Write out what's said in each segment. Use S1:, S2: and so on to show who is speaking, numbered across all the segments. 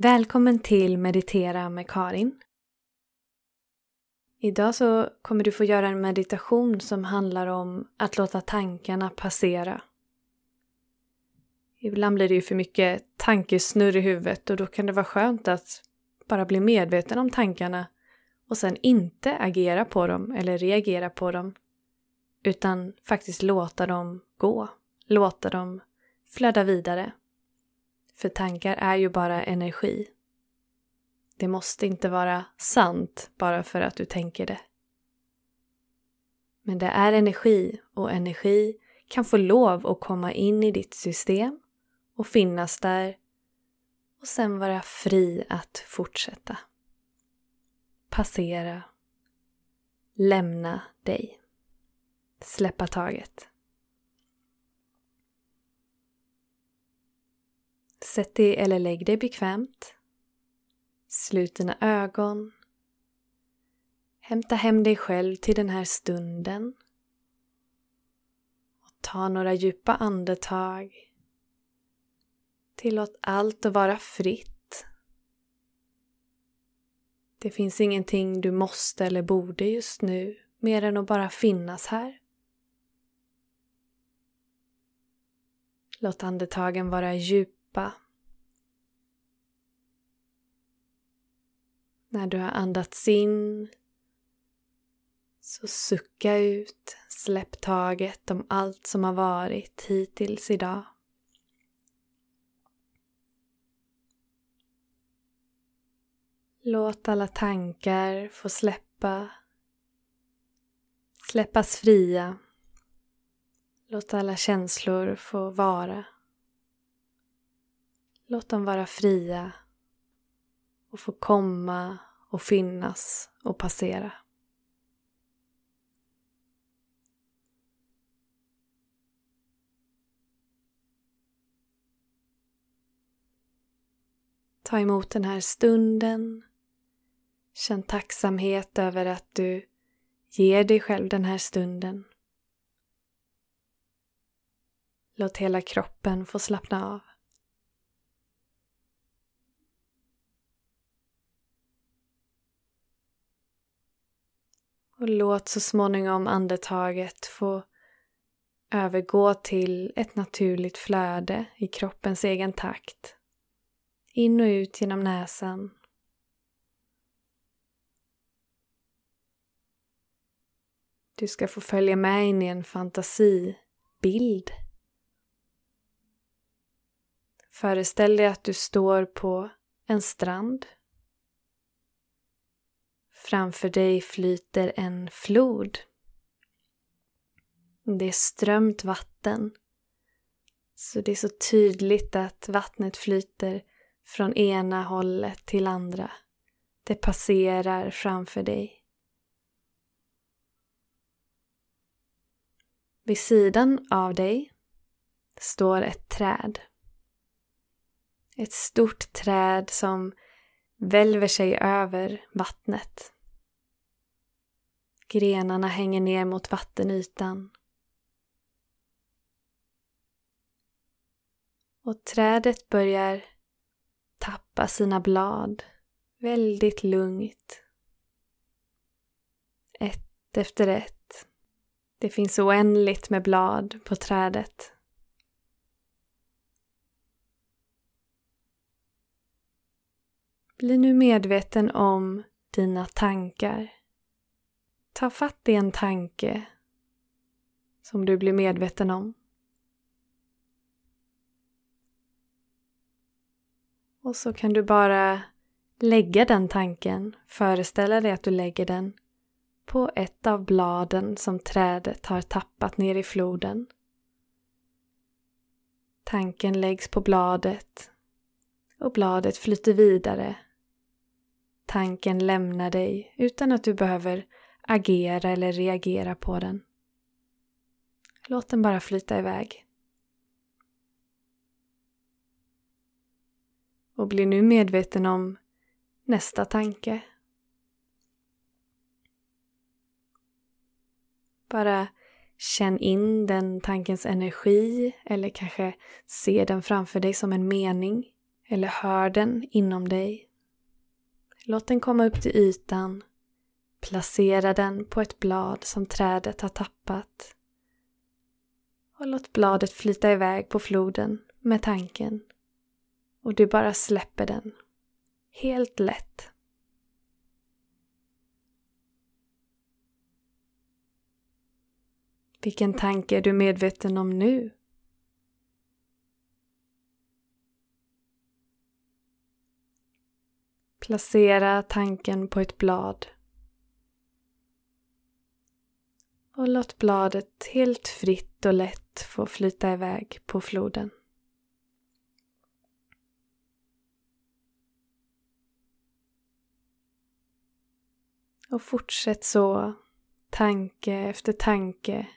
S1: Välkommen till Meditera med Karin. Idag så kommer du få göra en meditation som handlar om att låta tankarna passera. Ibland blir det ju för mycket tankesnurr i huvudet och då kan det vara skönt att bara bli medveten om tankarna och sen inte agera på dem eller reagera på dem utan faktiskt låta dem gå, låta dem flöda vidare. För tankar är ju bara energi. Det måste inte vara sant bara för att du tänker det. Men det är energi och energi kan få lov att komma in i ditt system och finnas där och sen vara fri att fortsätta. Passera. Lämna dig. Släppa taget. Sätt dig eller lägg dig bekvämt. Slut dina ögon. Hämta hem dig själv till den här stunden. Och ta några djupa andetag. Tillåt allt att vara fritt. Det finns ingenting du måste eller borde just nu mer än att bara finnas här. Låt andetagen vara djupa När du har andats in så sucka ut, släpp taget om allt som har varit hittills idag. Låt alla tankar få släppa, släppas fria. Låt alla känslor få vara. Låt dem vara fria och få komma och finnas och passera. Ta emot den här stunden. Känn tacksamhet över att du ger dig själv den här stunden. Låt hela kroppen få slappna av. Och låt så småningom andetaget få övergå till ett naturligt flöde i kroppens egen takt. In och ut genom näsan. Du ska få följa med in i en fantasibild. Föreställ dig att du står på en strand Framför dig flyter en flod. Det är strömt vatten. Så det är så tydligt att vattnet flyter från ena hållet till andra. Det passerar framför dig. Vid sidan av dig står ett träd. Ett stort träd som välver sig över vattnet. Grenarna hänger ner mot vattenytan. Och trädet börjar tappa sina blad väldigt lugnt. Ett efter ett. Det finns oändligt med blad på trädet. Bli nu medveten om dina tankar. Ta fatt i en tanke som du blir medveten om. Och så kan du bara lägga den tanken, föreställa dig att du lägger den på ett av bladen som trädet har tappat ner i floden. Tanken läggs på bladet och bladet flyter vidare. Tanken lämnar dig utan att du behöver agera eller reagera på den. Låt den bara flyta iväg. Och bli nu medveten om nästa tanke. Bara känn in den tankens energi eller kanske se den framför dig som en mening eller hör den inom dig. Låt den komma upp till ytan. Placera den på ett blad som trädet har tappat. Och låt bladet flyta iväg på floden med tanken. Och du bara släpper den. Helt lätt. Vilken tanke är du medveten om nu? Placera tanken på ett blad. Och låt bladet helt fritt och lätt få flyta iväg på floden. Och fortsätt så, tanke efter tanke.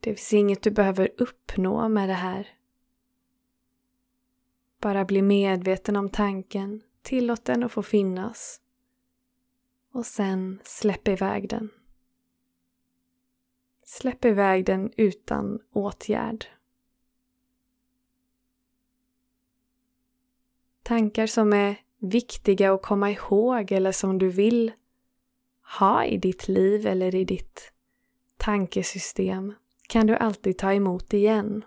S1: Det finns inget du behöver uppnå med det här. Bara bli medveten om tanken, tillåt den att få finnas. Och sen släpp iväg den. Släpp iväg den utan åtgärd. Tankar som är viktiga att komma ihåg eller som du vill ha i ditt liv eller i ditt tankesystem kan du alltid ta emot igen.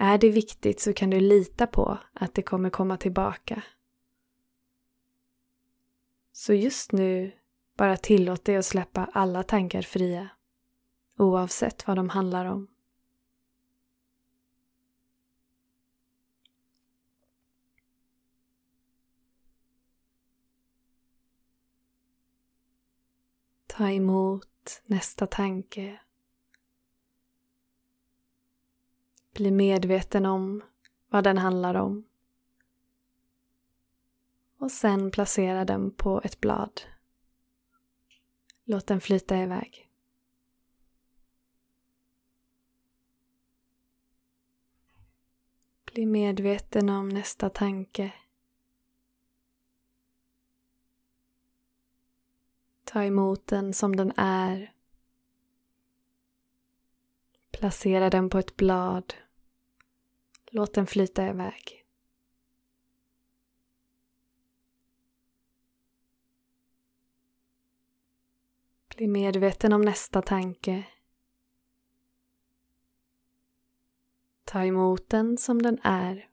S1: Är det viktigt så kan du lita på att det kommer komma tillbaka. Så just nu, bara tillåt dig att släppa alla tankar fria, oavsett vad de handlar om. Ta emot nästa tanke Bli medveten om vad den handlar om. Och sen placera den på ett blad. Låt den flyta iväg. Bli medveten om nästa tanke. Ta emot den som den är. Placera den på ett blad Låt den flyta iväg. Bli medveten om nästa tanke. Ta emot den som den är.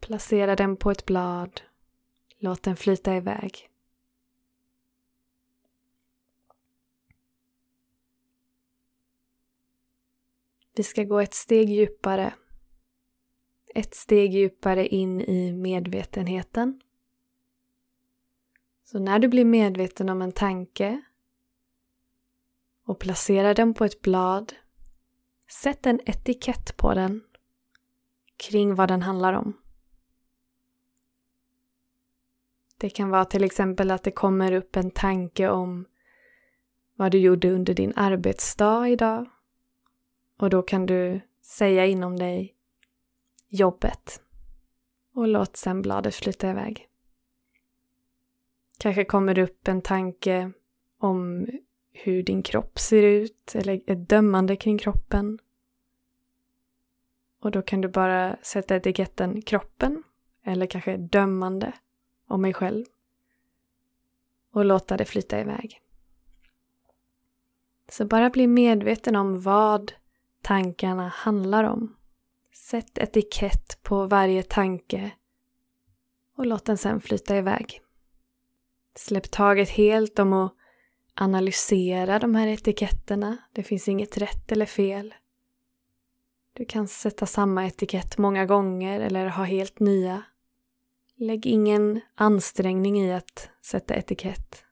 S1: Placera den på ett blad. Låt den flyta iväg. Vi ska gå ett steg djupare. Ett steg djupare in i medvetenheten. Så när du blir medveten om en tanke och placerar den på ett blad, sätt en etikett på den kring vad den handlar om. Det kan vara till exempel att det kommer upp en tanke om vad du gjorde under din arbetsdag idag och då kan du säga inom dig jobbet och låt sen bladet flyta iväg. Kanske kommer det upp en tanke om hur din kropp ser ut eller ett dömande kring kroppen. Och då kan du bara sätta etiketten kroppen eller kanske dömande om mig själv och låta det flyta iväg. Så bara bli medveten om vad tankarna handlar om. Sätt etikett på varje tanke och låt den sen flyta iväg. Släpp taget helt om att analysera de här etiketterna. Det finns inget rätt eller fel. Du kan sätta samma etikett många gånger eller ha helt nya. Lägg ingen ansträngning i att sätta etikett.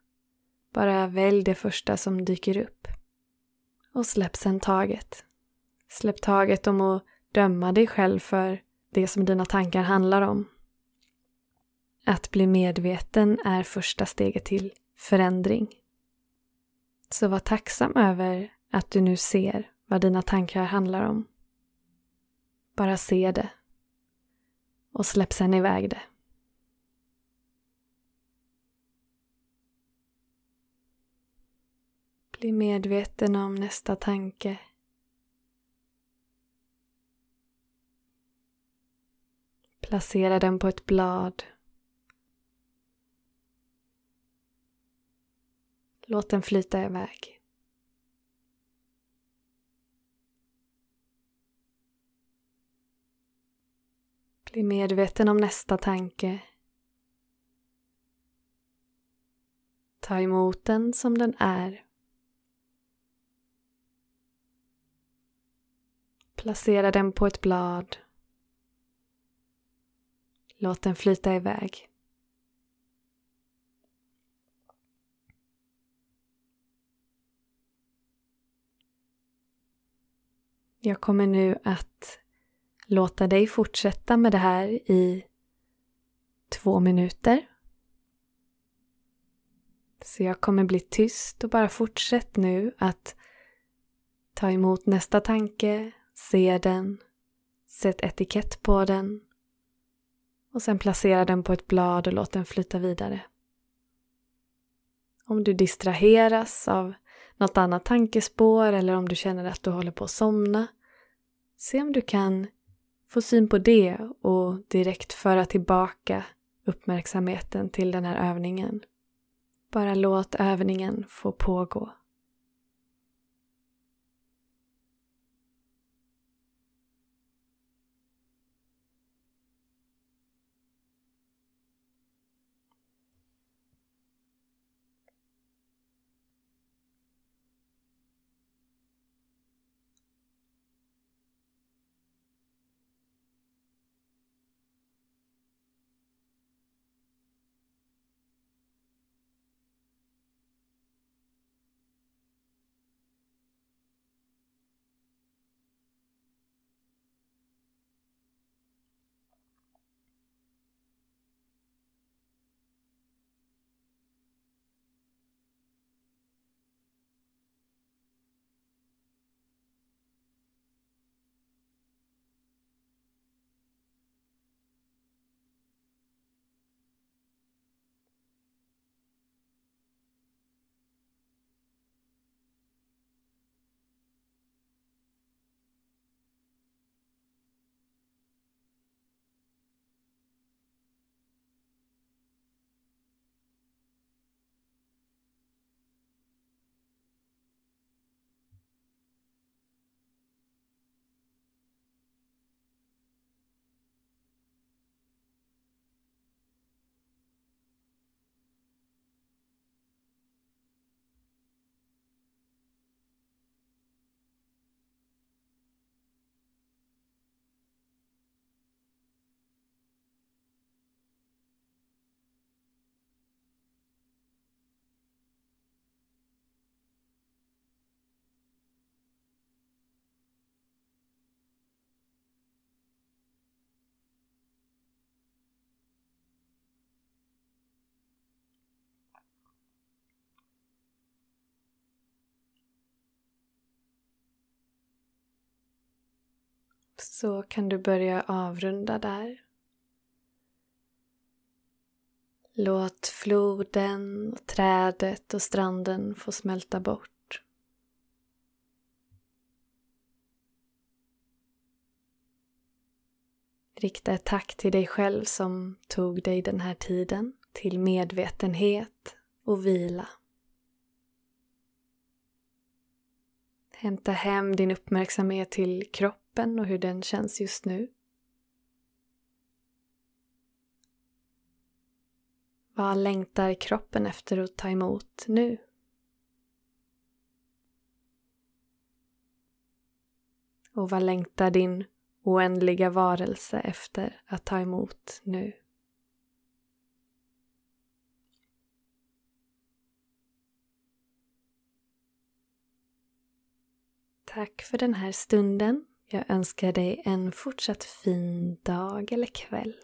S1: Bara välj det första som dyker upp. Och släpp sen taget. Släpp taget om att döma dig själv för det som dina tankar handlar om. Att bli medveten är första steget till förändring. Så var tacksam över att du nu ser vad dina tankar handlar om. Bara se det och släpp sen iväg det. Bli medveten om nästa tanke Placera den på ett blad. Låt den flyta iväg. Bli medveten om nästa tanke. Ta emot den som den är. Placera den på ett blad. Låt den flyta iväg. Jag kommer nu att låta dig fortsätta med det här i två minuter. Så jag kommer bli tyst och bara fortsätt nu att ta emot nästa tanke, se den, sätt etikett på den och sen placera den på ett blad och låt den flyta vidare. Om du distraheras av något annat tankespår eller om du känner att du håller på att somna, se om du kan få syn på det och direkt föra tillbaka uppmärksamheten till den här övningen. Bara låt övningen få pågå. Så kan du börja avrunda där. Låt floden, trädet och stranden få smälta bort. Rikta ett tack till dig själv som tog dig den här tiden till medvetenhet och vila. Hämta hem din uppmärksamhet till kroppen kroppen och hur den känns just nu. Vad längtar kroppen efter att ta emot nu? Och vad längtar din oändliga varelse efter att ta emot nu? Tack för den här stunden jag önskar dig en fortsatt fin dag eller kväll.